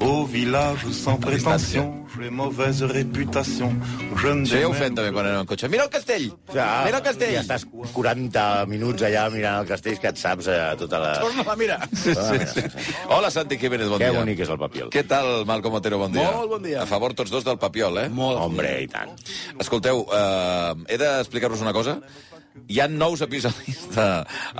Au village sans prétention, j'ai mauvaise réputation. Je ja ho fem també quan anem en cotxe. Mira el castell! Ja, Mira el castell! Ja estàs 40 minuts allà mirant el castell que et saps eh, tota la... Torna-la, mira. Sí, sí, sí. Hola, Santi Jiménez, bon Que dia. bonic és el papiol. Què tal, Malcom Otero, bon dia? Molt bon dia. A favor tots dos del papiol, eh? Molt. Hombre, i tant. Escolteu, eh, he d'explicar-vos una cosa. Hi ha nous episodis de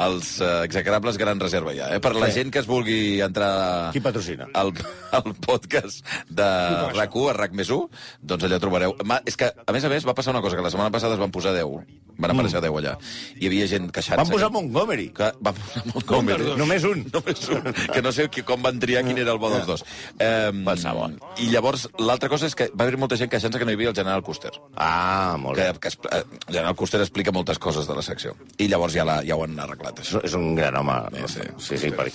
els eh, execrables Gran Reserva ja, eh? Per la Sí. gent que es vulgui entrar... Qui patrocina? Al, al podcast de RAC1, a RAC més 1, doncs allà trobareu... Ma, és que, a més a més, va passar una cosa, que la setmana passada es van posar 10. Van aparèixer 10 allà. Hi havia gent queixant-se. Van posar Montgomery. Que, van posar Montgomery. Només un. Només un. Que no sé qui, com van triar quin era el bo dels dos. Eh, Qualsevol. I llavors, l'altra cosa és que va haver molta gent queixant-se que no hi havia el general Custer. Ah, molt Que, bé. que es- eh, el general Custer explica moltes coses de la secció. I llavors ja, la, ja ho han arreglat, això. és un gran home. Sí, sí. sí, sí per...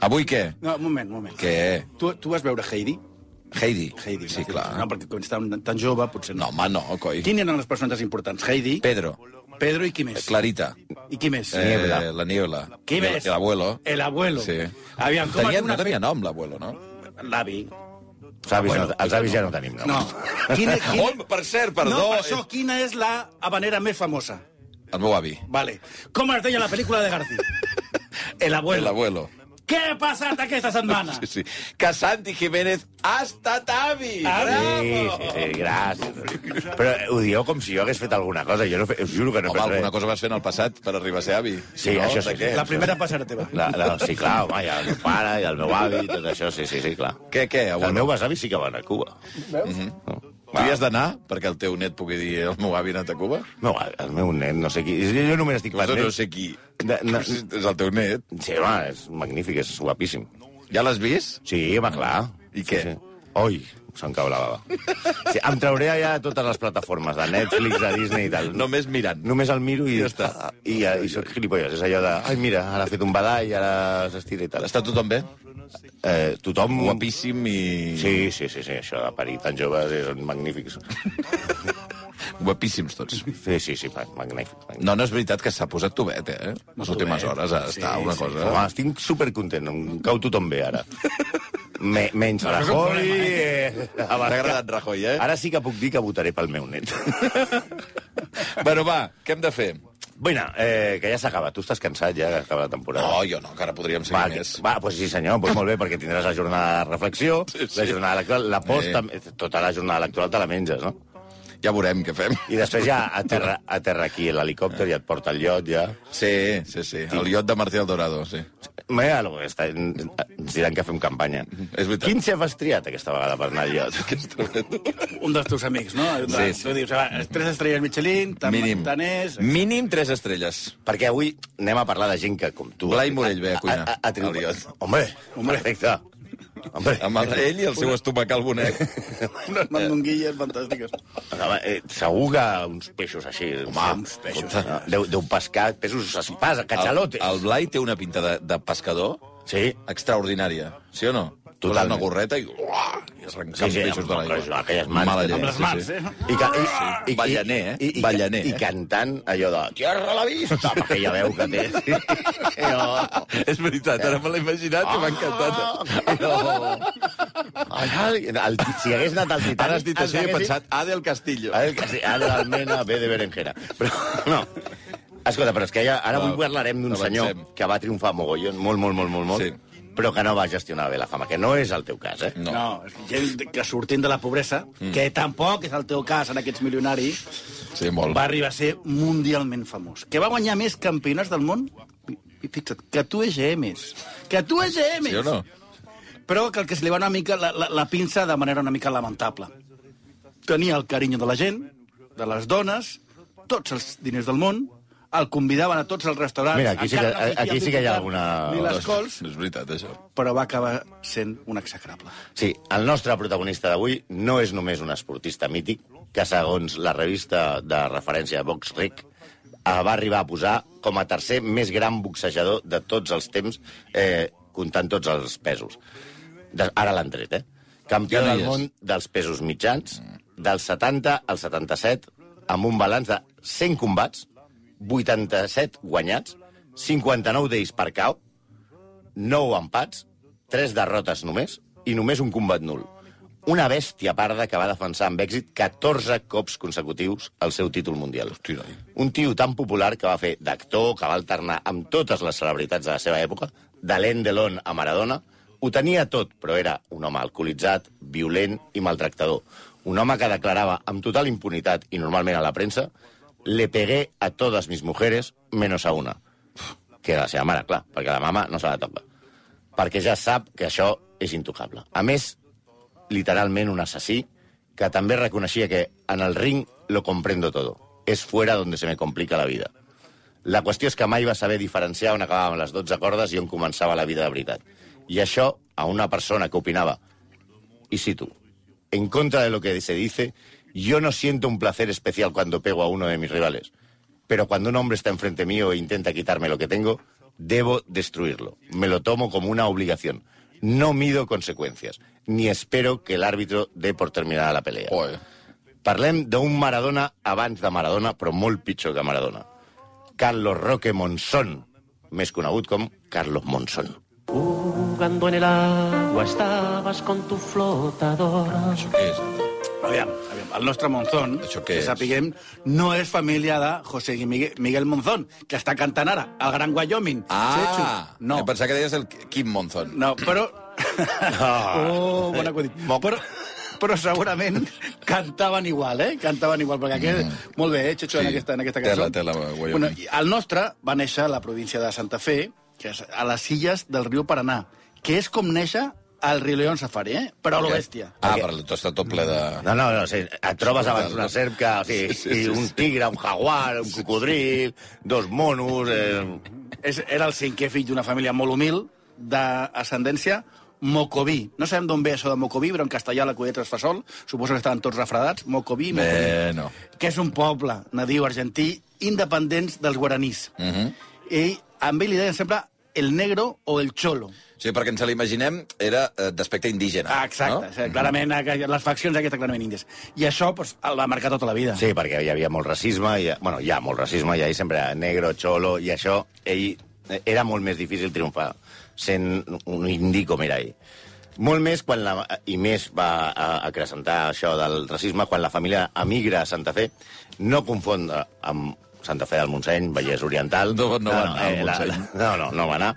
Avui què? No, un moment, un moment. Què? Tu, tu vas veure Heidi? Heidi. Heidi. Sí, clar. No, perquè quan estava tan jove, potser No, no. home, no, coi. Quins eren els personatges importants? Heidi, Pedro. Pedro i qui més? Clarita. I qui més? Niebla. Eh, la Niebla. Qui El- més? El abuelo. El abuelo. Sí. Aviam, com Tenia, una... no tenia nom, l'abuelo, no? L'avi. Els avis, no, els avis ja no tenim, no? No. Quina, quina... Oh, per cert, perdó. No, per això, quina és la habanera més famosa? El meu avi. Vale. Com es deia la pel·lícula de García? El abuelo. El abuelo. Què ha passat aquesta setmana? Sí, sí. Que Santi Jiménez ha estat avi. Avi. Sí, sí, sí, gràcies. Però ho dieu com si jo hagués fet alguna cosa. Jo no fe... us juro que no he Home, fet alguna res. cosa vas fer en el passat per arribar a ser avi. Sí, això sí. Què? La primera passera teva. La, la, sí, clar, home, i el meu pare, i el meu avi, tot això, sí, sí, sí, clar. Què, què, El meu besavi sí que va anar a Cuba. Tu hi has d'anar perquè el teu net pugui dir el meu avi ha anat a Cuba? No, el meu net, no sé qui... Jo només estic pendent... no sé qui. De, no, És el teu net. sí, home, és magnífic, és guapíssim. Ja l'has vist? Sí, home, clar. I sí, què? Sí. Oi, se'm cau la bava. Sí, em trauré allà totes les plataformes de Netflix, de Disney i tal. Només mirant. Només el miro i Ja està. I, i, i soc gilipolles. És allò de, ai, mira, ara ha fet un badall, ara s'estira i tal. Està tothom bé? Eh, tothom... Guapíssim i... Sí, sí, sí, sí, això de parir tan joves són magnífics. Guapíssims tots. Sí, sí, sí, magnífic. magnífic. No, no és veritat que s'ha posat tubet, eh? Les últimes hores està una cosa... Home, estic supercontent, em cau tothom bé, ara. Me, menys Rajoy... Eh, T'ha agradat Rajoy, eh? Ara sí que puc dir que votaré pel meu net. Bueno, va, què hem de fer? bueno, eh, que ja s'acaba. Tu estàs cansat ja, que acaba la temporada. No, jo no, encara podríem seguir Va, més. va, pues sí senyor, pues molt bé, perquè tindràs la jornada de reflexió, Sí, sí. la jornada electoral, la post, Sí. també, tota la jornada electoral te la menges, no? Ja veurem què fem. I després ja aterra, aterra aquí l'helicòpter i et porta el llot, ja. Sí, sí, sí. El iot de Martí Dorado, sí. Que està, ens diran que fem campanya. És veritat. Quin xef has triat aquesta vegada per anar al llot? Un dels teus amics, no? Sí, sí. Tu dius, va, tres estrelles Michelin, tan, Mínim. tant és... Mínim tres estrelles. Perquè avui anem a parlar de gent que, com tu... Blai Morell ve a cuinar, A, a, a, al llot. Home, Home, perfecte. Home, Amb el, ell i el seu estomacal bonet. Unes mandonguilles fantàstiques. Home, eh, segur que uns peixos així... Home, uns peixos. Deu, deu pescar peixos espasa, cachalotes. El, el Blai té una pinta de, de pescador Sí, extraordinària, sí o no? Totalment. una gorreta i, uah, i es arrenca Sí, sí, peixos amb- de amb l'aigua. aquelles mans Mala llet, Amb les sí, mans, sí. eh? I, ca, i, i, Ballaner, eh? I, i, Ballaner, I, eh? i cantant allò de Tierra la vista, amb aquella veu que té. Allò... És veritat, ara me l'he imaginat i m'ha encantat. Ah, allò... Ai, el, si hagués anat al Titanic... Ara has dit això i he pensat A del Castillo. A veure, sí, A de l'Almena, B de berenjena. Però, no. Escolta, però és que ja, ara avui parlarem d'un senyor que va triomfar mogollon, molt, molt, molt, molt, molt, Sí. Però que no va gestionar bé la fama, que no és el teu cas, eh? No. No, és que gent que sortint de la pobresa, mm. que tampoc és el teu cas en aquests milionaris, Sí, molt. va arribar a ser mundialment famós. Que va guanyar més campionats del món, fixa't, que tu EGMs. Que tu EGMs! Sí o no? Però que el que se li va una mica la, la, la pinça de manera una mica lamentable. Tenia el carinyo de la gent, de les dones, tots els diners del món, el convidaven a tots els restaurants... Mira, aquí sí que- no aquí sí que hi ha alguna- Ni les cols, És veritat, això. però va acabar sent un execrable. Sí, el nostre protagonista d'avui no és només un esportista mític, que segons la revista de referència Box Rec eh, va arribar a posar com a tercer més gran boxejador de tots els temps, eh, comptant tots els pesos. De, ara l'han tret, eh? Campió no del món dels pesos mitjans, dels 70 al 77, amb un balanç de 100 combats, 87 guanyats, 59 d'ells per cau, 9 empats, 3 derrotes només i només un combat nul. Una bèstia parda que va defensar amb èxit 14 cops consecutius el seu títol mundial. Hosti, noi. Un tio tan popular que va fer d'actor, que va alternar amb totes les celebritats de la seva època, d'Alain Delon a Maradona, ho tenia tot, però era un home alcoholitzat, violent i maltractador. Un home que declarava amb total impunitat i normalment a la premsa «Le pegué a todas mis mujeres menos a una». Que la seva mare, clar, perquè la mama no se la toca. Perquè ja sap que això és intocable. A més, literalment un assassí que també reconeixia que en el ring lo comprendo todo. És fuera donde se me complica la vida. La qüestió és que mai va saber diferenciar on acabaven les 12 cordes i on començava la vida de veritat. I això, a una persona que opinava, y cito, en contra de lo que se dice, yo no siento un placer especial cuando pego a uno de mis rivales. Pero cuando un hombre está enfrente mío e intenta quitarme lo que tengo, debo destruirlo. Me lo tomo como una obligación. No mido consecuencias, ni espero que el árbitro dé por terminada la pelea. Joder. Parlem d'un Maradona abans de Maradona, però molt pitjor que Maradona. Carlos Roque Monzón, més conegut com Carlos Monzón. Jugando en el agua estabas con tu flotadora. Això què és? Aviam, aviam, el nostre Monzón, Això que és? sapiguem, no és família de José Miguel, Miguel Monzón, que està cantant ara, al Gran Wyoming. Ah, no, em pensava que deies el Kim Monzon. no, però... oh, bon acudit. Però, però segurament cantaven igual, eh? Cantaven igual, perquè aquest... Molt bé, eh, Chechu, en, Sí, aquesta, en aquesta tela, cançó. tela, Wyoming. bueno, el nostre va néixer a la província de Santa Fe, que és a les illes del riu Paranà, que és com néixer al Rio León Safari, eh? Però a lo bèstia. Ah, per tot està tot ple de... No, no, no, sí, et trobes abans una serp que... O sigui, Sí, sí, sí, un tigre, un jaguar, un cocodril, dos monos... Eh... És, era el cinquè fill d'una família molt humil, d'ascendència Mocoví. No sabem d'on ve això de Mocoví, però en castellà la culleta es fa sol. Suposo que estaven tots refredats. Mocoví, Mocoví. Bueno. Que és un poble nadiu argentí independents dels guaranís. Uh -huh. I amb ell li deien sempre el negro o el xolo. Sí, perquè ens l'imaginem, era eh, d'aspecte indígena. Ah, exacte. No? No? Sí, clarament, aqu- les faccions aquestes clarament índies. I això pues, el va marcar tota la vida. Sí, perquè hi havia molt racisme, i, bueno, hi ha molt racisme, i ahir sempre era negro, xolo, i això, ell era molt més difícil triomfar sent un indi com era ell. Molt més quan la, i més va a- acrecentar això del racisme quan la família emigra a Santa Fe, no confondre amb Santa Fe del Montseny, Vallès Oriental. No- no va anar al la- la- no, no, no va anar.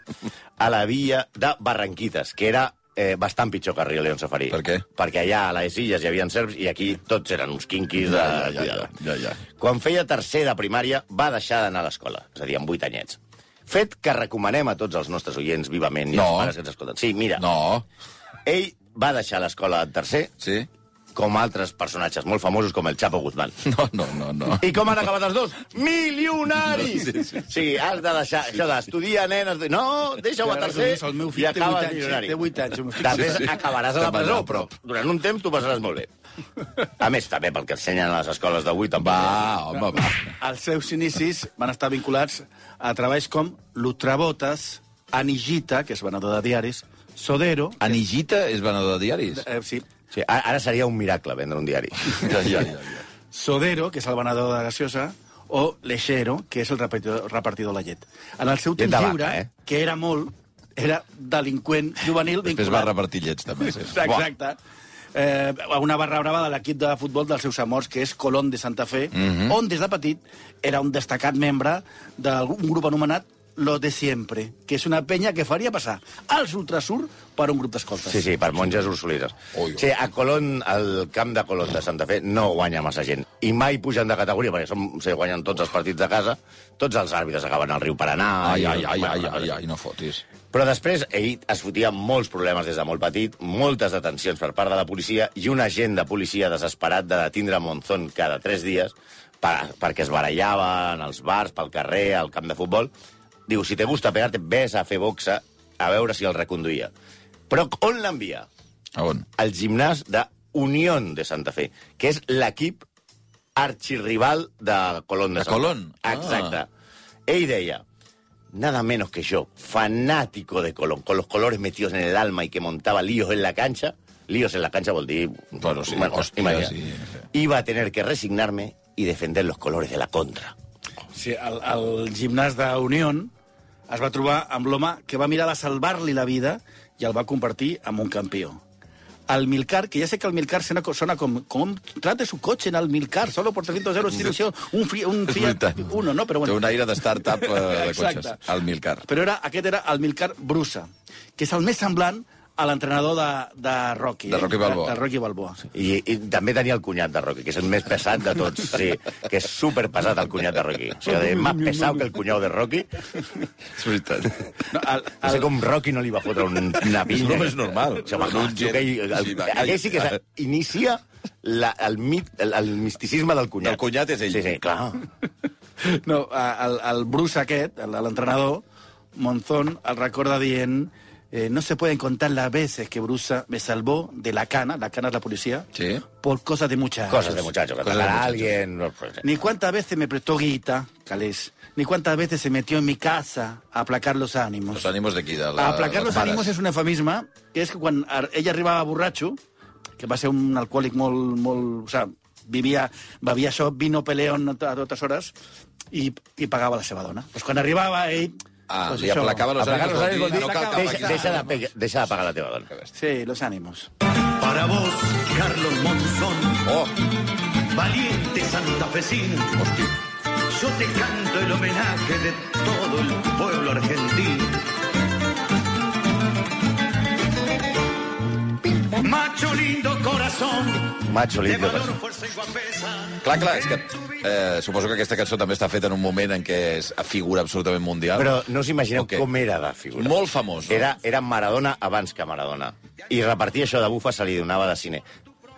A la via de Barranquites, que era eh, bastant pitjor que Rio León Safari. Per què? Perquè allà a les illes hi havia serps i aquí tots eren uns quinquis de... Ja, ja, ja, ja, ja. Quan feia tercer de primària, va deixar d'anar a l'escola, és a dir, amb vuit anyets. Fet que recomanem a tots els nostres oients vivament i No. als pares que ens escolten. Sí, mira, No, ell va deixar l'escola en tercer, sí? Com altres personatges molt famosos com el Chapo Guzmán. No, no, no, no. I com han acabat els dos? Milionaris! Sí, sí, sí. has de deixar això d'estudiar, nen... has de- No, deixa-ho a tercer el meu i fill acabes anys, milionari. té vuit anys, el meu fill. Després Sí, sí. acabaràs a la presó, però durant un temps t'ho passaràs molt bé. A més, també pel que ensenyen a les escoles d'avui, tampoc. Va, home, va. Els seus inicis van estar vinculats a treballs com Lutrabotes, Anigita, que és venedor de diaris, Sodero... Anigita és venedor de diaris? Eh, sí, Sí, ara seria un miracle vendre un diari. Ja, ja, ja. ja. Sodero, que és el venedor de gaseosa, o Leixero, que és el repartidor, repartidor de la llet. En el seu temps lliure, vaca, eh? que era molt, era delinqüent juvenil Després va repartir llets, també. Sí. Exacte. Eh, una barra brava de l'equip de futbol dels seus amors, que és Colón de Santa Fe, Mhm. on des de petit era un destacat membre d'un grup anomenat Lo de Siempre, que és una penya que faria passar als Ultrasur per un grup d'escoltes. Sí, sí, per monges ursulites. Ui, ui. Sí, a Colón, al camp de Colón de Santa Fe, no guanya massa gent. I mai pugen de categoria, perquè som, se guanyen tots els partits de casa. Tots els àrbitres acaben al riu Paranà. Ai, i- ai, ai, ai, ai, ai, no fotis. Però després ell es fotia molts problemes des de molt petit, moltes detencions per part de la policia i un agent de policia desesperat de detindre Monzón cada tres dies per, perquè es barallava en els bars, pel carrer, al camp de futbol. Diu, si te gusta pegarte, ves a fer boxa a veure si el reconduïa. Però on l'envia? A on? Al gimnàs de Unión de Santa Fe, que és l'equip archirrival de Colón de, De Santa Fe. Colón? Ah. Exacte. Ell deia, nada menos que yo, fanático de Colón, con los colores metidos en el alma y que montaba líos en la cancha, líos en la cancha vol dir... Bueno, sí, imagina. sí, sí. Iba a tener que resignarme y defender los colores de la contra. Sí, el, el gimnàs d'Unión es va trobar amb l'home que va mirar de salvar-li la vida i el va convertir en un campió. al Milcar, que ya sé que al Milcar suena, co- suena como, como trate su coche en Almilcar, solo por 300 euros, tiene un, fi, un Fiat. Uno, no? Però Té bueno. un aire de start-up eh, de cotxes, el Milcar. Però era, aquest era el Milcar Brusa, que és el més semblant a l'entrenador de, de Rocky. De Rocky Balboa. De, de Rocky Balboa. I, I també tenia el cunyat de Rocky, que és el més pesat de tots. Sí, que és superpesat el cunyat de Rocky. O sigui, més pesat que el cunyau de Rocky. És veritat. No, el, No sé el, com Rocky no li va fotre un, una pinya. No, és normal. O sigui, tio, gen- aquell, el, sí, aquell sí que inicia la, el, mit, el, el misticisme del cunyat. El cunyat és ell. Sí, sí, clar. no, el, el Bruce aquest, el- l'entrenador, Monzón, el recorda dient eh, no se pueden contar las veces que Brusa me salvó de la cana, la cana es la policía, Sí. por cosas de muchachos. Cosas de muchacho, que Cosas a alguien... No, pues, Ni cuántas veces me prestó guita, Calés, ni cuántas veces se metió en mi casa a aplacar los ánimos. Ànimos d'aquí, de la, A aplacar los ánimos és un eufemisme, que és que quan ar- ella arribava borratxo, que va ser un alcohòlic molt... molt o sigui, vivia, bevia això, vino peleón a totes hores, i, i pagava la seva dona. Pues quan arribava ell... Ah, pues li això, aplacava los Aplacar ànims. los dir, no cal deixa, deixa, de, pe- deixa de pagar la teva dona. Sí, los ánimos. Para vos, Carlos Monzón, Oh, valiente santafesino, hosti. yo te canto el homenaje de todo el pueblo argentino. Macho lindo corazón, Macho lindo. guapesa. Clar, clar, és que eh, suposo que aquesta cançó també està feta en un moment en què és a figura absolutament mundial. Però no us imagineu Ok. com era de figura. Molt famós, no? Era, era Maradona abans que Maradona. I repartir això de bufa se li donava de cine.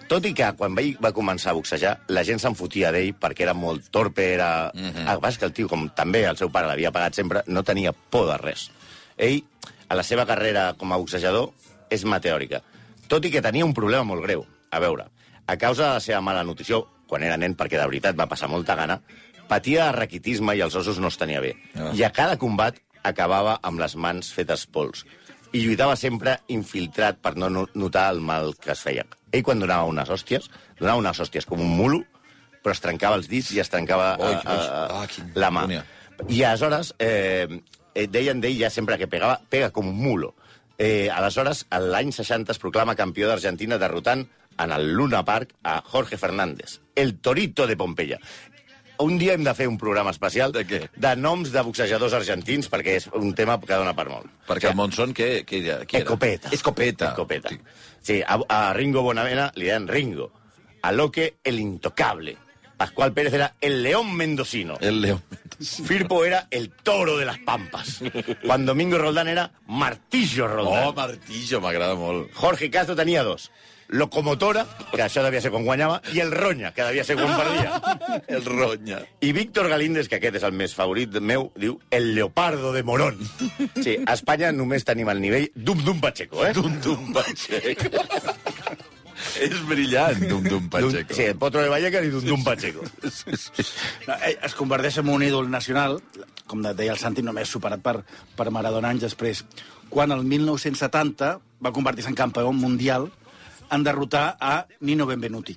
Tot i que quan ell va començar a boxejar, la gent se'n fotia d'ell perquè era molt torpe, era... Mm. -hmm. A part que el tio, com també el seu pare l'havia pagat sempre, no tenia por de res. Ell, a la seva carrera com a boxejador, és meteòrica. Tot i que tenia un problema molt greu. A veure, a causa de la seva mala nutrició, quan era nen, perquè de veritat va passar molta gana, patia raquitisme i els ossos no els tenia bé. Ah. I a cada combat acabava amb les mans fetes pols. I lluitava sempre infiltrat per no no- notar el mal que es feia. Ell, quan donava unes hòsties, donava unes hòsties com un mulo, però es trencava els dits i es trencava Oi, eh, oi. eh, Ah, la mà. agònia. I aleshores, eh, eh, deien d'ell ja sempre que pegava, pega com un mulo. Eh, aleshores, l'any 60 es proclama campió d'Argentina derrotant en el Luna Park a Jorge Fernández, el Torito de Pompeya. Un dia hem de fer un programa especial De què? de noms de boxejadors argentins, perquè és un tema que dona per molt. Perquè el Monzón, què, què, era? Qui era? Escopeta. Escopeta. Escopeta. Sí. Sí, a, a Ringo Bonavena li deien Ringo. A Loque, el intocable. Pascual Pérez era el león mendocino. El León. Firpo era el toro de las pampas. Juan Domingo Roldán era martillo Roldán. Oh, Martillo, m'agrada molt. Jorge Castro tenia dos. Locomotora, que això devia ser quan guanyava, i el Ronya, que devia ser quan perdia. El Ronya. I Víctor Galíndez, que aquest és el més favorit meu, diu el leopardo de Morón. Sí, a Espanya només tenim el nivell Dum Dum Pacheco, eh? Dum Dum Pacheco. és brillant, Dum Dum Pacheco. Sí, el Potro de Vallecas i Dum Dum Pacheco. No, ell es converteix en un ídol nacional, com deia el Santi, només superat per, per Maradona anys després, quan el 1970 va convertir-se en campió mundial en derrotar a Nino Benvenuti.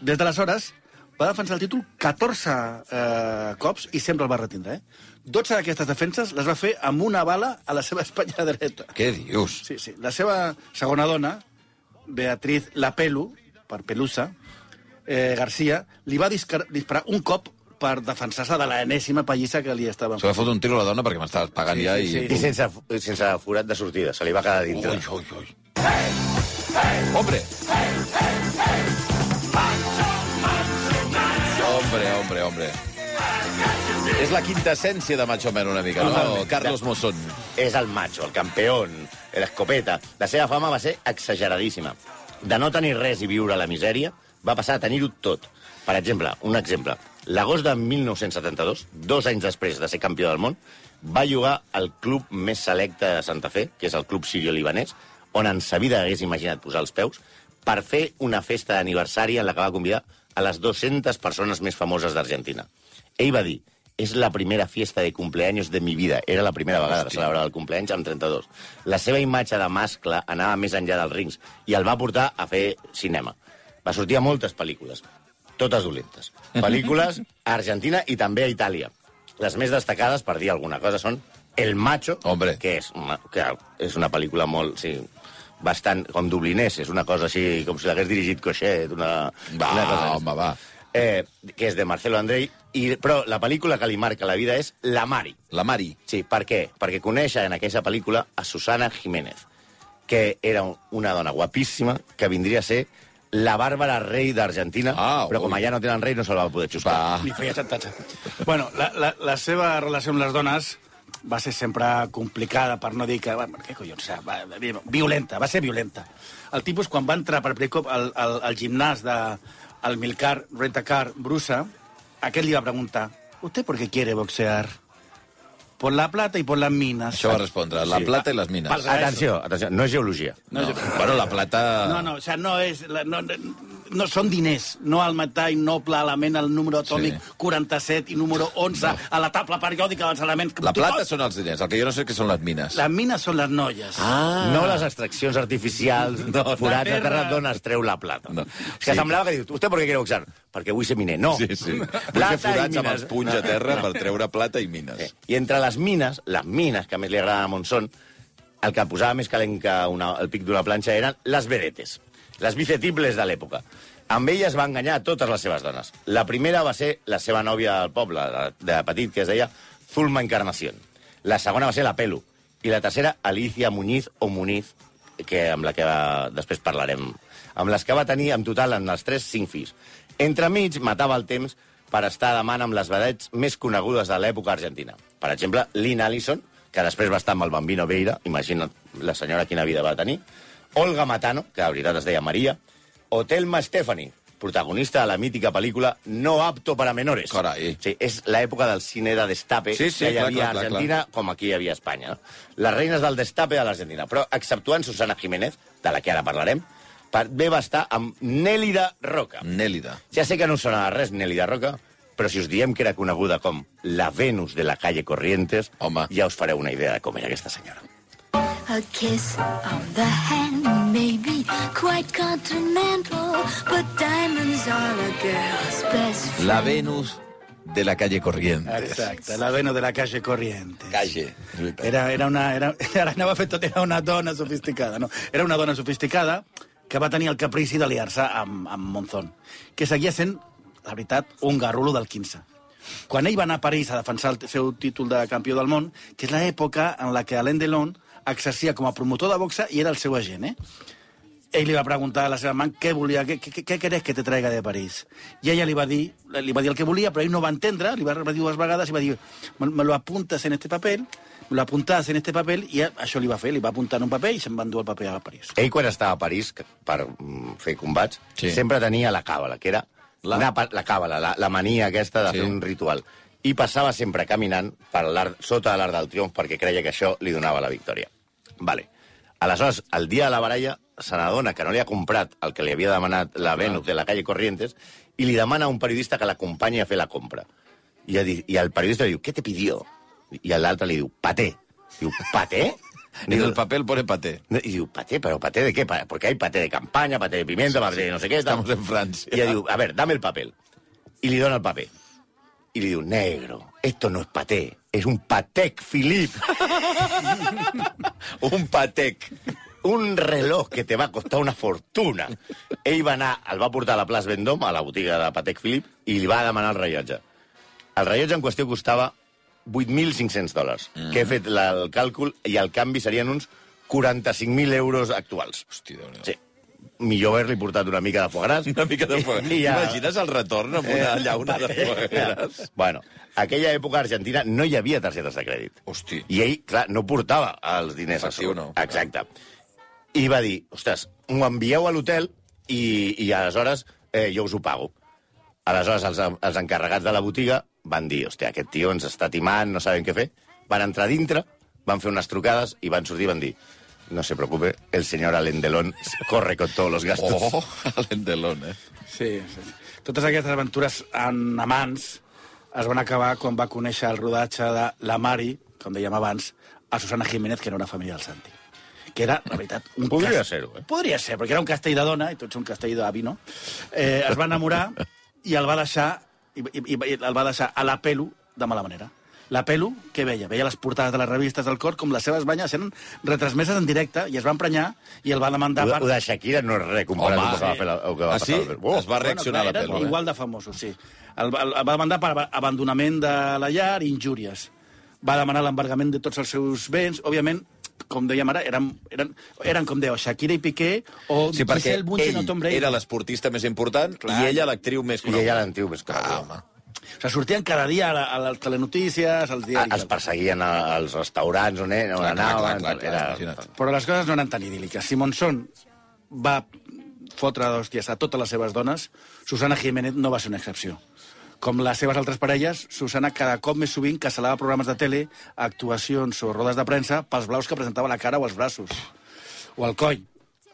Des d'aleshores va defensar el títol 14 eh, cops i sempre el va retindre. Eh? 12 d'aquestes defenses les va fer amb una bala a la seva espatlla dreta. Què dius? Sí, sí. La seva segona dona, Beatriz Lapelu, per Pelusa, eh, Garcia, li va disparar un cop per defensar-se de l'enèsima pallissa que li estaven Se va fotre un tiro a la dona perquè m'estava pagant Sí, ja sí, i... sí. I sense, sense forat de sortida, se li va quedar dintre. Ui, ui, ui. Hombre! Hombre, hombre, hombre. És la quinta essència de Macho Man una mica, no? Totalment. Carlos Mosson. És el macho, el campeón, l'escopeta. La seva fama va ser exageradíssima. De no tenir res i viure la misèria, va passar a tenir-ho tot. Per exemple, un exemple. L'agost de 1972, dos anys després de ser campió del món, va jugar al club més selecte de Santa Fe, que és el club sirio-libanès, on en sa vida hagués imaginat posar els peus, per fer una festa d'aniversari en la que va convidar a les 200 persones més famoses d'Argentina. Ell va dir, és la primera fiesta de cumpleaños de mi vida. Era la primera vegada que celebrava el cumpleaños amb 32. La seva imatge de mascle anava més enllà dels rings i el va portar a fer cinema. Va sortir a moltes pel·lícules, totes dolentes. Pel·lícules a Argentina i també a Itàlia. Les més destacades, per dir alguna cosa, són El Macho, Hombre. que és una, que és una pel·lícula molt... Sí, bastant com dublinès, és una cosa així, com si l'hagués dirigit Cochet, una, Va, una cosa home, va. eh, que és de Marcelo Andrei, i, però la pel·lícula que li marca la vida és La Mari. La Mari. Sí, per què? Perquè coneix en aquesta pel·lícula a Susana Jiménez, que era un- una dona guapíssima que vindria a ser la Bàrbara Rei d'Argentina, Ah, però com ui. allà no tenen rei no se'l va poder xuscar. Va. Li feia xantatge. bueno, la, la, la seva relació amb les dones va ser sempre complicada, per no dir que... va, Què collons? o sigui, Va, va, violenta, va ser violenta. El tipus, quan va entrar per primer cop al, al, al gimnàs de al Milcar Rentacar Brusa, aquest li va preguntar ¿Usted por qué quiere boxear? Por la plata y por las minas. Això va respondre. La plata i les mines. Pels- Atenció, atenció, no és geologia. No, bueno, la plata... No, no, o sea, no és... la- No, no són diners, no el metall noble element, el número atòmic Sí. 47 i número 11 a la tabla periòdica dels elements... La plata Tot- són els diners, el que jo no sé què són les mines. Les mines són les noies. Ah. No les extraccions artificials, no, forats de terra. d'on es treu la plata. No. No. És que Sí. semblava que diu, ¿usted por qué quiere boxar? Perquè vull ser miner. No. Sí, sí. Vull fer Plata forats amb els punys a terra per treure plata i mines. Eh, I entre les mines, les mines que més li agrada a Monzón, el que posava més calent que una, el pic d'una planxa eren les vedetes, les bicetibles de l'època. Amb elles va enganyar a totes les seves dones. La primera va ser la seva nòvia del poble, de, petit, que es deia Zulma Encarnación. La segona va ser la Pelu. I la tercera, Alicia Muñiz o Muniz, que amb la que va, després parlarem. Amb les que va tenir, en total, en els tres, cinc fills. Entremig, matava el temps per estar man amb les vedets més conegudes de l'època argentina. Per exemple, Lynn Allison, que després va estar amb el Bambino Veira, imagina't la senyora quina vida va tenir, Olga Matano, que de veritat es deia Maria, o Telma Stephanie, protagonista de la mítica pel·lícula No apto para menores. Carai. Sí, és l'època del cine de destape Sí, sí, que hi clar, havia clar, a clar, Argentina, com aquí hi havia a Espanya. No? Les reines del destape de l'Argentina. Però, exceptuant Susana Jiménez, de la que ara parlarem, per, bé va estar amb Nélida Roca. Nélida. Ja sé que no sona res Nélida Roca, però si us diem que era coneguda com la Venus de la calle Corrientes, Home. ja us fareu una idea de com era aquesta senyora. A kiss on the hand may be quite continental, but diamonds are a girl's best friend. La Venus de la calle Corrientes. Exacte, la Venus de la calle Corrientes. Calle. Era, era una... Era, ara anava a fer tot, era una dona sofisticada, no? Era una dona sofisticada que va tenir el caprici d'aliar-se amb, amb Monzón, que seguia sent, la veritat, un garrulo del 15. Quan ell va anar a París a defensar el seu títol de campió del món, que és l'època en la que Alain Delon exercia com a promotor de boxa i era el seu agent, eh? Ell li va preguntar a la seva amant què volia, què, què, què querés que te traiga de París. I ella li va dir, li va dir el que volia, però ell no va entendre, li va repetir dues vegades i va dir, me, me lo apuntas en este papel, me lo apuntas en este papel, i això li va fer, li va apuntar en un paper i se'n va endur el paper a París. Ell, quan estava a París per mm, fer combats, Sí. sempre tenia la càbala, que era La? la, una, la càbala, la, la mania aquesta de Sí. fer un ritual. I passava sempre caminant per sota de l'art del triomf perquè creia que això li donava la victòria. Vale. Aleshores, el dia de la baralla, se n'adona que no li ha comprat el que li havia demanat la Venus de la calle Corrientes i li demana a un periodista que l'acompanyi a fer la compra. I, I el periodista li diu, què te pidió? I l'altre li diu, paté. Diu, paté? En el papel pone paté. Y digo, ¿paté? ¿Pero paté de qué? Porque hay paté de campaña, paté de pimienta, paté de no sé qué. Estamos en Francia. Y ella digo, a ver, dame el papel. Y le dona el papel. Y le digo, negro, esto no es paté, es un patec, Philip. Un patec. un reloj que te va costar una fortuna. Ell va anar, el va portar a la plaça Vendôme, a la botiga de Patec Philip, i li va demanar el rellotge. El rellotge en qüestió costava 8.500 dòlars, mm. que he fet la, el càlcul, i el canvi serien uns 45.000 euros actuals. Hosti, déu Sí. Millor haver-li portat una mica de foie gras. Una mica de foie. I ja- Imagines el retorn amb una llauna de foie gras? Bueno, aquella època a Argentina no hi havia targetes de crèdit. Hosti. I ell, clar, no portava els diners. a Efectiu, sobre. no. Exacte. I va dir, ostres, m'ho envieu a l'hotel i, i aleshores eh, jo us ho pago. Aleshores, els, els encarregats de la botiga van dir, hòstia, aquest tio ens està timant, no sabem què fer. Van entrar dintre, van fer unes trucades i van sortir i van dir, no se preocupe, el senyor Alain Delon corre con todos los gastos. Oh, l'endelón, eh? Sí, sí. Totes aquestes aventures en amants es van acabar quan va conèixer el rodatge de La Mari, com dèiem abans, a Susana Jiménez, que era una família del Santi. Que era, la veritat, un Podria cas- ser-ho, eh? Podria ser, perquè era un castell de dona, i tots un castell d'avi, no? Eh, es va enamorar i el va deixar, i, i, i el va deixar a la pelo de mala manera. La Pelu, què veia? Veia les portades de les revistes del cor com les seves banyes eren retransmeses en directe i es va emprenyar i el va demandar Ho, de Shakira no és res comparat amb el que va fer la, el que va Ah, passar. sí? Oh, Es va reaccionar bueno, la eren Pelu, eh? Igual de famosos, sí. El, va- el, va demandar per ab- abandonament de la llar i injúries. Va demanar l'embargament de tots els seus béns. Òbviament, com dèiem ara, eren, eren, eren com dèieu, Shakira i Piqué o Sí, perquè Giselle Bundchen o Tom Brady. era l'esportista més important Clar. i ella l'actriu més I coneguda. ella l'antiu més Ah, coneguda. home. O sigui, sortien cada dia a, la, a les telenotícies, als Ah, diaris. Es perseguien a- als restaurants on, eh, on Clar, clar, anaven. clar, clar, era... Però les coses no eren tan idíl·liques. Si Monzón va fotre d'hòsties a totes les seves dones, Susana Jiménez no va ser una excepció. Com les seves altres parelles, Susana cada cop més sovint cancel·lava programes de tele, actuacions o rodes de premsa pels blaus que presentava a la cara o els braços. O al coll.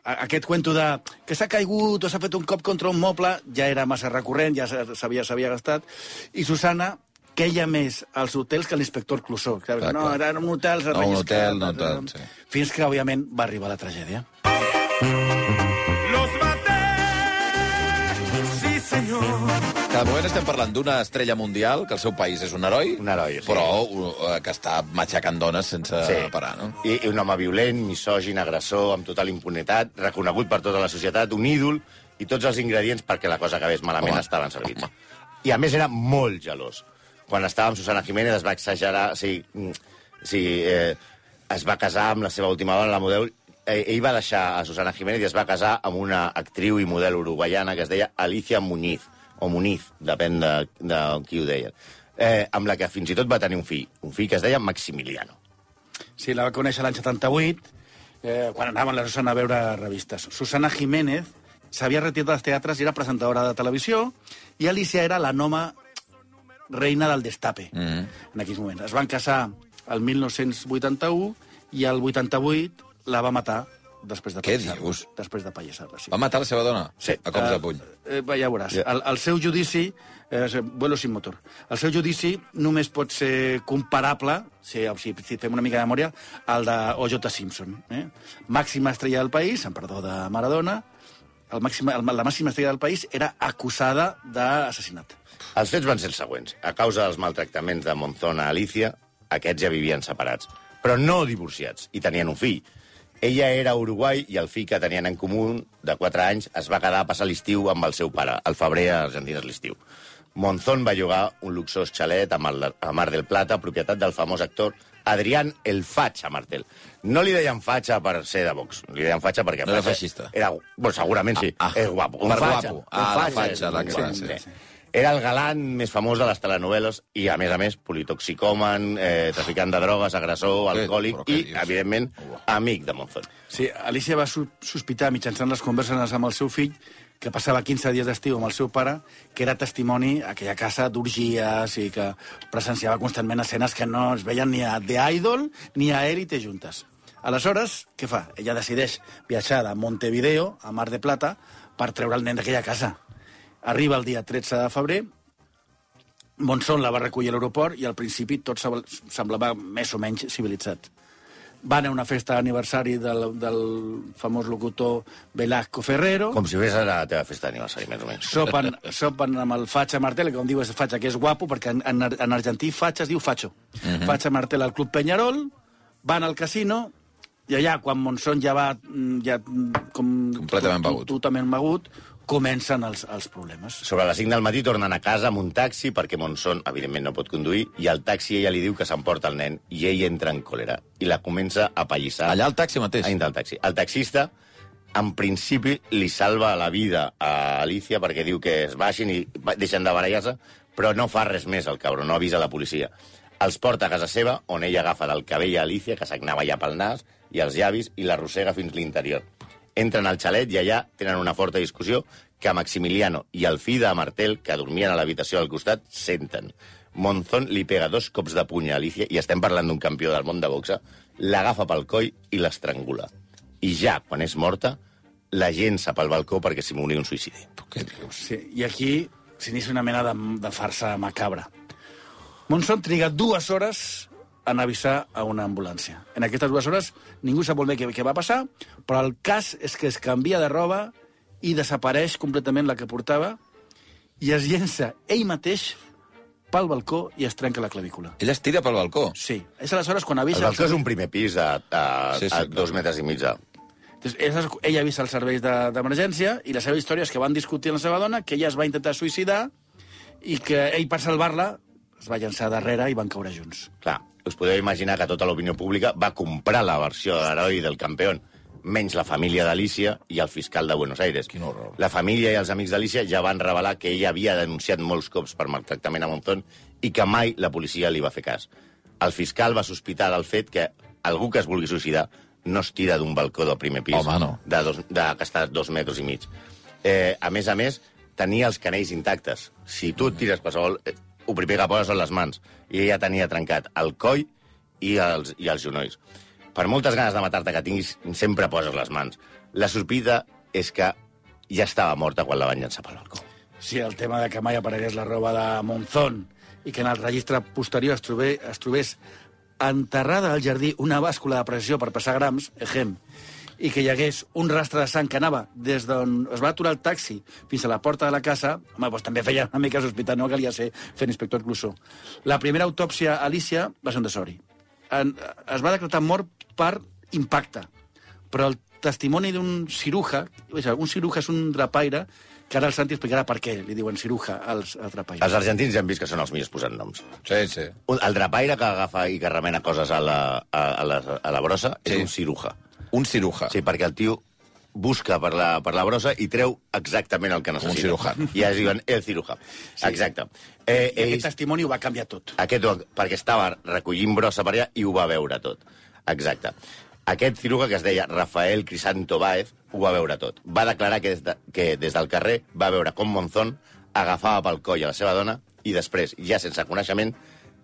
A- Aquest cuento de que s'ha caigut o s'ha fet un cop contra un moble ja era massa recurrent, ja s'ha- s'havia s'havia gastat. I Susana queia més als hotels que l'inspector Clouseau. Clar, Clar, no, clar. era un hotel... No, un hotel, no tant, sí. Fins que, òbviament, va arribar la tragèdia. Los Que de moment estem parlant d'una estrella mundial, que el seu país és un heroi, Un heroi, sí. però uh, que està matxacant dones sense Sí. parar, no? I, I un home violent, misògin, agressor, amb total impunitat, reconegut per tota la societat, un ídol, i tots els ingredients perquè la cosa acabés malament Home. estaven servits. I a més era molt gelós. Quan estava amb Susana Jiménez es va exagerar, o sigui, mm, o sigui eh, es va casar amb la seva última dona, la model, eh, ell va deixar a Susana Jiménez i es va casar amb una actriu i model uruguaiana que es deia Alicia Muñiz, o Muniz, depèn de, de qui ho deia, eh, amb la que fins i tot va tenir un fill, un fill que es deia Maximiliano. Sí, la va conèixer l'any 78, eh, quan anaven la Susana a veure revistes. Susana Jiménez s'havia retirat dels teatres i era presentadora de televisió, i Alicia era la noma reina del destape, mm. -hmm. en aquells moments. Es van casar el 1981 i el 88 la va matar després de Què dius? Després de pallissar-la, sí. Va matar la seva dona? Sí. A cops de puny. Eh, ja veuràs. Ja. El, el seu judici... Eh, és vuelo sin motor. El seu judici només pot ser comparable, si, si, si fem una mica de memòria, al de O.J. Simpson. Eh? Màxima estrella del país, en perdó de Maradona, el màxim, el, la màxima estrella del país era acusada d'assassinat. Els fets van ser els següents. A causa dels maltractaments de Monzón a Alicia, aquests ja vivien separats, però no divorciats, i tenien un fill. Ella era a Uruguai i el fill que tenien en comú, de 4 anys, es va quedar a passar l'estiu amb el seu pare. Al febrer a Argentina és l'estiu. Monzón va llogar un luxós xalet a Mar, a Mar del Plata, propietat del famós actor Adrián el Fatxa Martel. No li deien Fatxa per ser de Vox, li deien Fatxa perquè... No era Fatxa feixista. Era, bueno, segurament sí, Ah, ah. és guapo. Per fatxa, guapo. un Ah, la fatxa fatxa, és la un que- sí, sí. Era el galant més famós de les telenovel·les i, a més a més, politoxicòman, eh, traficant de drogues, agressor, alcohòlic i, dius? evidentment, amic de Monzón. Sí, Alicia va sos- sospitar mitjançant les converses amb el seu fill que passava 15 dies d'estiu amb el seu pare, que era testimoni a aquella casa d'orgies i que presenciava constantment escenes que no es veien ni a The Idol ni a Élite juntes. Aleshores, què fa? Ella decideix viatjar de Montevideo a Mar de Plata per treure el nen d'aquella casa. Arriba el dia 13 de febrer, Monzón la va recollir a l'aeroport i al principi tot sembla- semblava més o menys civilitzat. Van a una festa d'aniversari del, del famós locutor Velasco Ferrero. Com si fes ara la teva festa d'aniversari, més o menys. Sopen, sopen amb el Fatxa Martel, que com diu és Fatxa, que és guapo, perquè en, en, en argentí Fatxa es diu Facho. Uh -huh. Fatxa Martel al Club Peñarol, van al casino, i allà, quan Monzón ja va mm, ja, mm, com, Completament begut. Totalment begut, comencen els, els problemes. Sobre les 5 del matí tornen a casa amb un taxi perquè Monzón, evidentment, no pot conduir i al taxi ella li diu que s'emporta el nen i ell entra en còlera i la comença a pallissar. Allà al taxi mateix? A dintre del taxi. El taxista, en principi, li salva la vida a Alicia perquè diu que es baixin i deixen de barallar-se, però no fa res més el cabron, no avisa la policia. Els porta a casa seva, on ella agafa del cabell a Alicia, que s'agnava ja pel nas, i els llavis, i l'arrossega fins l'interior. Entren al xalet i allà tenen una forta discussió que Maximiliano i el fill de Martel, que dormien a l'habitació al costat, senten. Monzón li pega dos cops de puny a Alicia, i estem parlant d'un campió del món de boxa, l'agafa pel coll i l'estrangula. I ja, quan és morta, la llença pel balcó perquè simuli un suïcidi. Què dius? Sí, I aquí s'inicia una mena de, de farsa macabra. Monzón triga dues hores en avisar a una ambulància. En aquestes dues hores ningú sap molt bé què, què va passar, però el cas és que es canvia de roba i desapareix completament la que portava i es llença ell mateix pel balcó i es trenca la clavícula. Ella es tira pel balcó. Sí. És aleshores quan El avisa... balcó és un primer pis a, a, Sí, sí, a clar. dos metres i mig de... Entonces, és- ella avisa els serveis de- d'emergència i la seva història és que van discutir amb la seva dona, que ella es va intentar suïcidar i que ell, per salvar-la, es va llançar darrere i van caure junts. Clar, us podeu imaginar que tota l'opinió pública va comprar la versió de l'heroi del campió, menys la família d'Alicia i el fiscal de Buenos Aires. Quin horror. La família i els amics d'Alicia ja van revelar que ella havia denunciat molts cops per maltractament a Monzón i que mai la policia li va fer cas. El fiscal va sospitar del fet que algú que es vulgui suïcidar no es tira d'un balcó del primer pis Home, no. de, dos, de, que està a dos metres i mig. Eh, a més a més, tenia els canells intactes. Si tu et tires qualsevol... Eh, el primer que poses són les mans. I ella tenia trencat el coll i els, i els genolls. Per moltes ganes de matar-te que tinguis, sempre poses les mans. La sospita és que ja estava morta quan la van llançar pel balcó. Sí, el tema de que mai aparegués la roba de Monzón i que en el registre posterior es, trobé, es trobés enterrada al jardí una bàscula de pressió per passar grams, ejem, i que hi hagués un rastre de sang que anava des d'on es va aturar el taxi fins a la porta de la casa, home, doncs també feia una mica sospitar, no calia ser fent inspector Clusó. La primera autòpsia a Alicia va ser un desori. En, es va decretar mort per impacte, però el testimoni d'un ciruja, un ciruja és un drapaire, que ara el Santi explicarà per què li diuen ciruja als, als drapaires. Els argentins ja han vist que són els millors posant noms. Sí, sí. Un- El drapaire que agafa i que remena coses a la, a, a la, a la brossa Sí. és un ciruja. Un ciruja. Sí, perquè el tio busca per la, per la brossa i treu exactament el que necessita. cirujà. I es diuen el ciruja. Sí. Exacte. Eh, I aquest ells, testimoni ho va canviar tot. aquest, perquè estava recollint brossa per allà i ho va veure tot. Exacte. Aquest ciruja, que es deia Rafael Crisanto Baez, ho va veure tot. Va declarar que des, de, que des del carrer va veure com Monzón agafava pel coll a la seva dona i després, ja sense coneixement,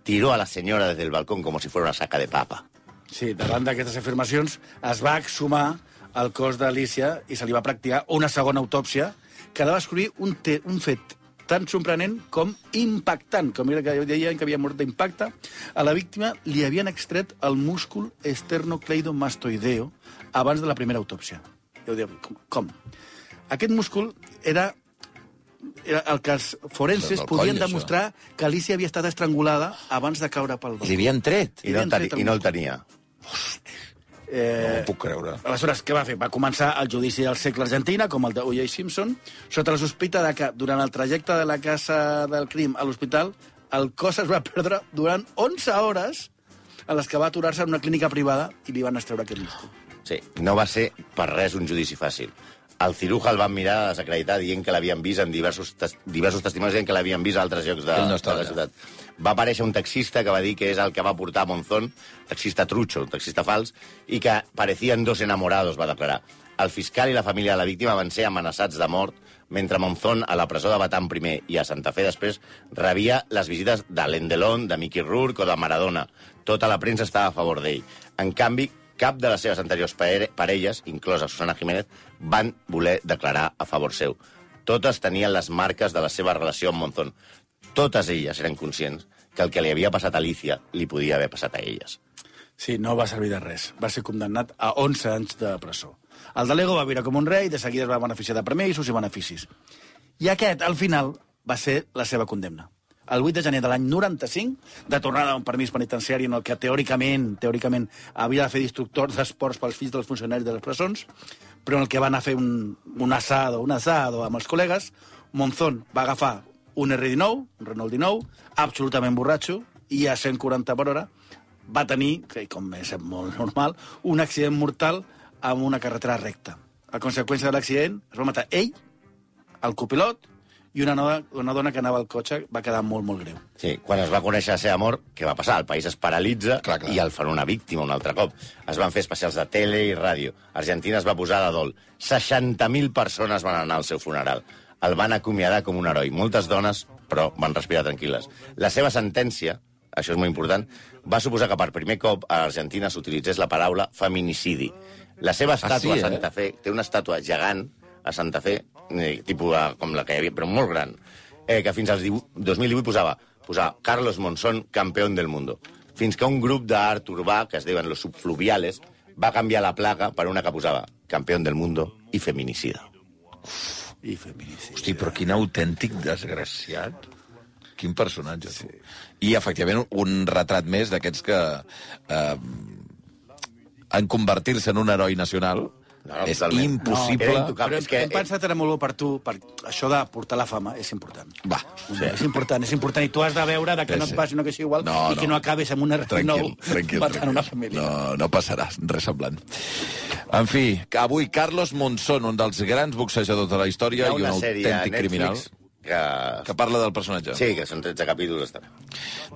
tiró a la senyora des del balcó com si fos una saca de papa. Sí, davant d'aquestes afirmacions es va exhumar el cos d'Alicia i se li va practicar una segona autòpsia que va descobrir un, te, un fet tan sorprenent com impactant, com era que deien que havia mort d'impacte. A la víctima li havien extret el múscul esternocleidomastoideo abans de la primera autòpsia. Ho diu, com, com? Aquest múscul era era el que els forenses Del coll, podien això. demostrar que Alicia havia estat estrangulada abans de caure pel I li havien tret. I no, tret I no el tenia. No Eh, ho puc creure. Aleshores, què va fer? Va començar el judici del segle argentina, com el de O.J. Simpson, sota la sospita de que durant el trajecte de la casa del crim a l'hospital el cos es va perdre durant 11 hores a les que va aturar-se en una clínica privada i li van extreure aquest múscul. Sí, no va ser per res un judici fàcil. El ciruja el van mirar desacreditar dient que l'havien vist en diversos, tes diversos testimonis dient que l'havien vist a altres llocs de, no de la ciutat. Va aparèixer un taxista que va dir que és el que va portar a Monzón, taxista trucho, un taxista fals, i que parecien dos enamorados, va declarar. El fiscal i la família de la víctima van ser amenaçats de mort mentre Monzón, a la presó de Batam primer i a Santa Fe després, rebia les visites de l'Endelón, de Mickey Rourke o de Maradona. Tota la premsa estava a favor d'ell. En canvi, cap de les seves anteriors pare- parelles, inclosa Susana Jiménez, van voler declarar a favor seu. Totes tenien les marques de la seva relació amb Monzón. Totes elles eren conscients que el que li havia passat a Alicia li podia haver passat a elles. Sí, no va servir de res. Va ser condemnat a 11 anys de presó. El Dalego va viure com un rei, de seguida es va beneficiar de permisos i beneficis. I aquest, al final, va ser la seva condemna. El 8 de gener de l'any 95, de tornada a un permís penitenciari en el que teòricament teòricament havia de fer d'instructor d'esports pels fills dels funcionaris de les presons, però en el que va anar a fer un, un asado, un asado amb els col·legues, Monzón va agafar un R19, un Renault 19, absolutament borratxo, i a 140 per hora va tenir, que com és molt normal, un accident mortal amb una carretera recta. A conseqüència de l'accident, es va matar ell, el copilot, i una dona, una dona que anava al cotxe va quedar molt, molt greu. Sí, quan es va conèixer la seva mort, què va passar? El país es paralitza Clar, clar. i el fan una víctima un altre cop. Es van fer especials de tele i ràdio. Argentina es va posar de dol. 60.000 persones van anar al seu funeral. El van acomiadar com un heroi. Moltes dones, però, van respirar tranquil·les. La seva sentència, això és molt important, va suposar que per primer cop a Argentina s'utilitzés la paraula feminicidi. La seva estàtua sí, a eh? Santa Fe té una estàtua gegant a Santa Fe, eh, tipus eh, com la que hi havia, però molt gran, eh, que fins al 18 2018 posava, posava Carlos Monzón, campeón del mundo. Fins que un grup d'art urbà, que es diuen los subfluviales, va canviar la placa per una que posava campeón del mundo i feminicida. I feminicidi. Hosti, però quin autèntic desgraciat. Quin personatge, tu. I, efectivament, un retrat més d'aquests que... Eh, en convertir-se en un heroi nacional No, no, és totalment. impossible. No. Però és que- hem pensat era molt per tu, per això de portar la fama és important. Va, Sí. És important, és important. I tu has de veure de que Sí, no et passi una cosa igual No, i que no. no acabes amb un heroi tranquil, nou tranquil. matant tranquil. una família. No, no passarà, res semblant. En fi, que avui Carlos Monzón, un dels grans boxejadors de la Hi història i un una sèrie a autèntic Netflix criminal, que... que parla del personatge. Sí, que són 13 capítols. Està bé.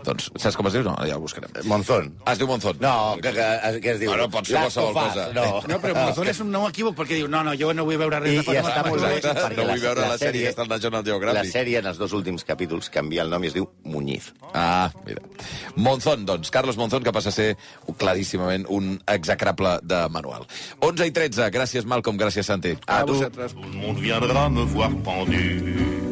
Doncs, saps com es diu? No, ja ho buscarem. Monzón. Ah, es diu Monzón. No, que, que, que es diu... Bueno, pot ser qualsevol cosa. No, No, però Monzón és un nou equívoc perquè diu, no, no, jo no vull veure res I, de i fama. està molt bé, no vull veure la sèrie, està al National La Geographic. sèrie, en els dos últims capítols, canvia el nom i es diu Muñiz. Ah, mira. Monzón, doncs, Carlos Monzón, que passa a ser claríssimament un execrable de manual. 11 i 13, gràcies Malcolm, gràcies Santi. A vosaltres. Tout le monde viendra me voir pendu,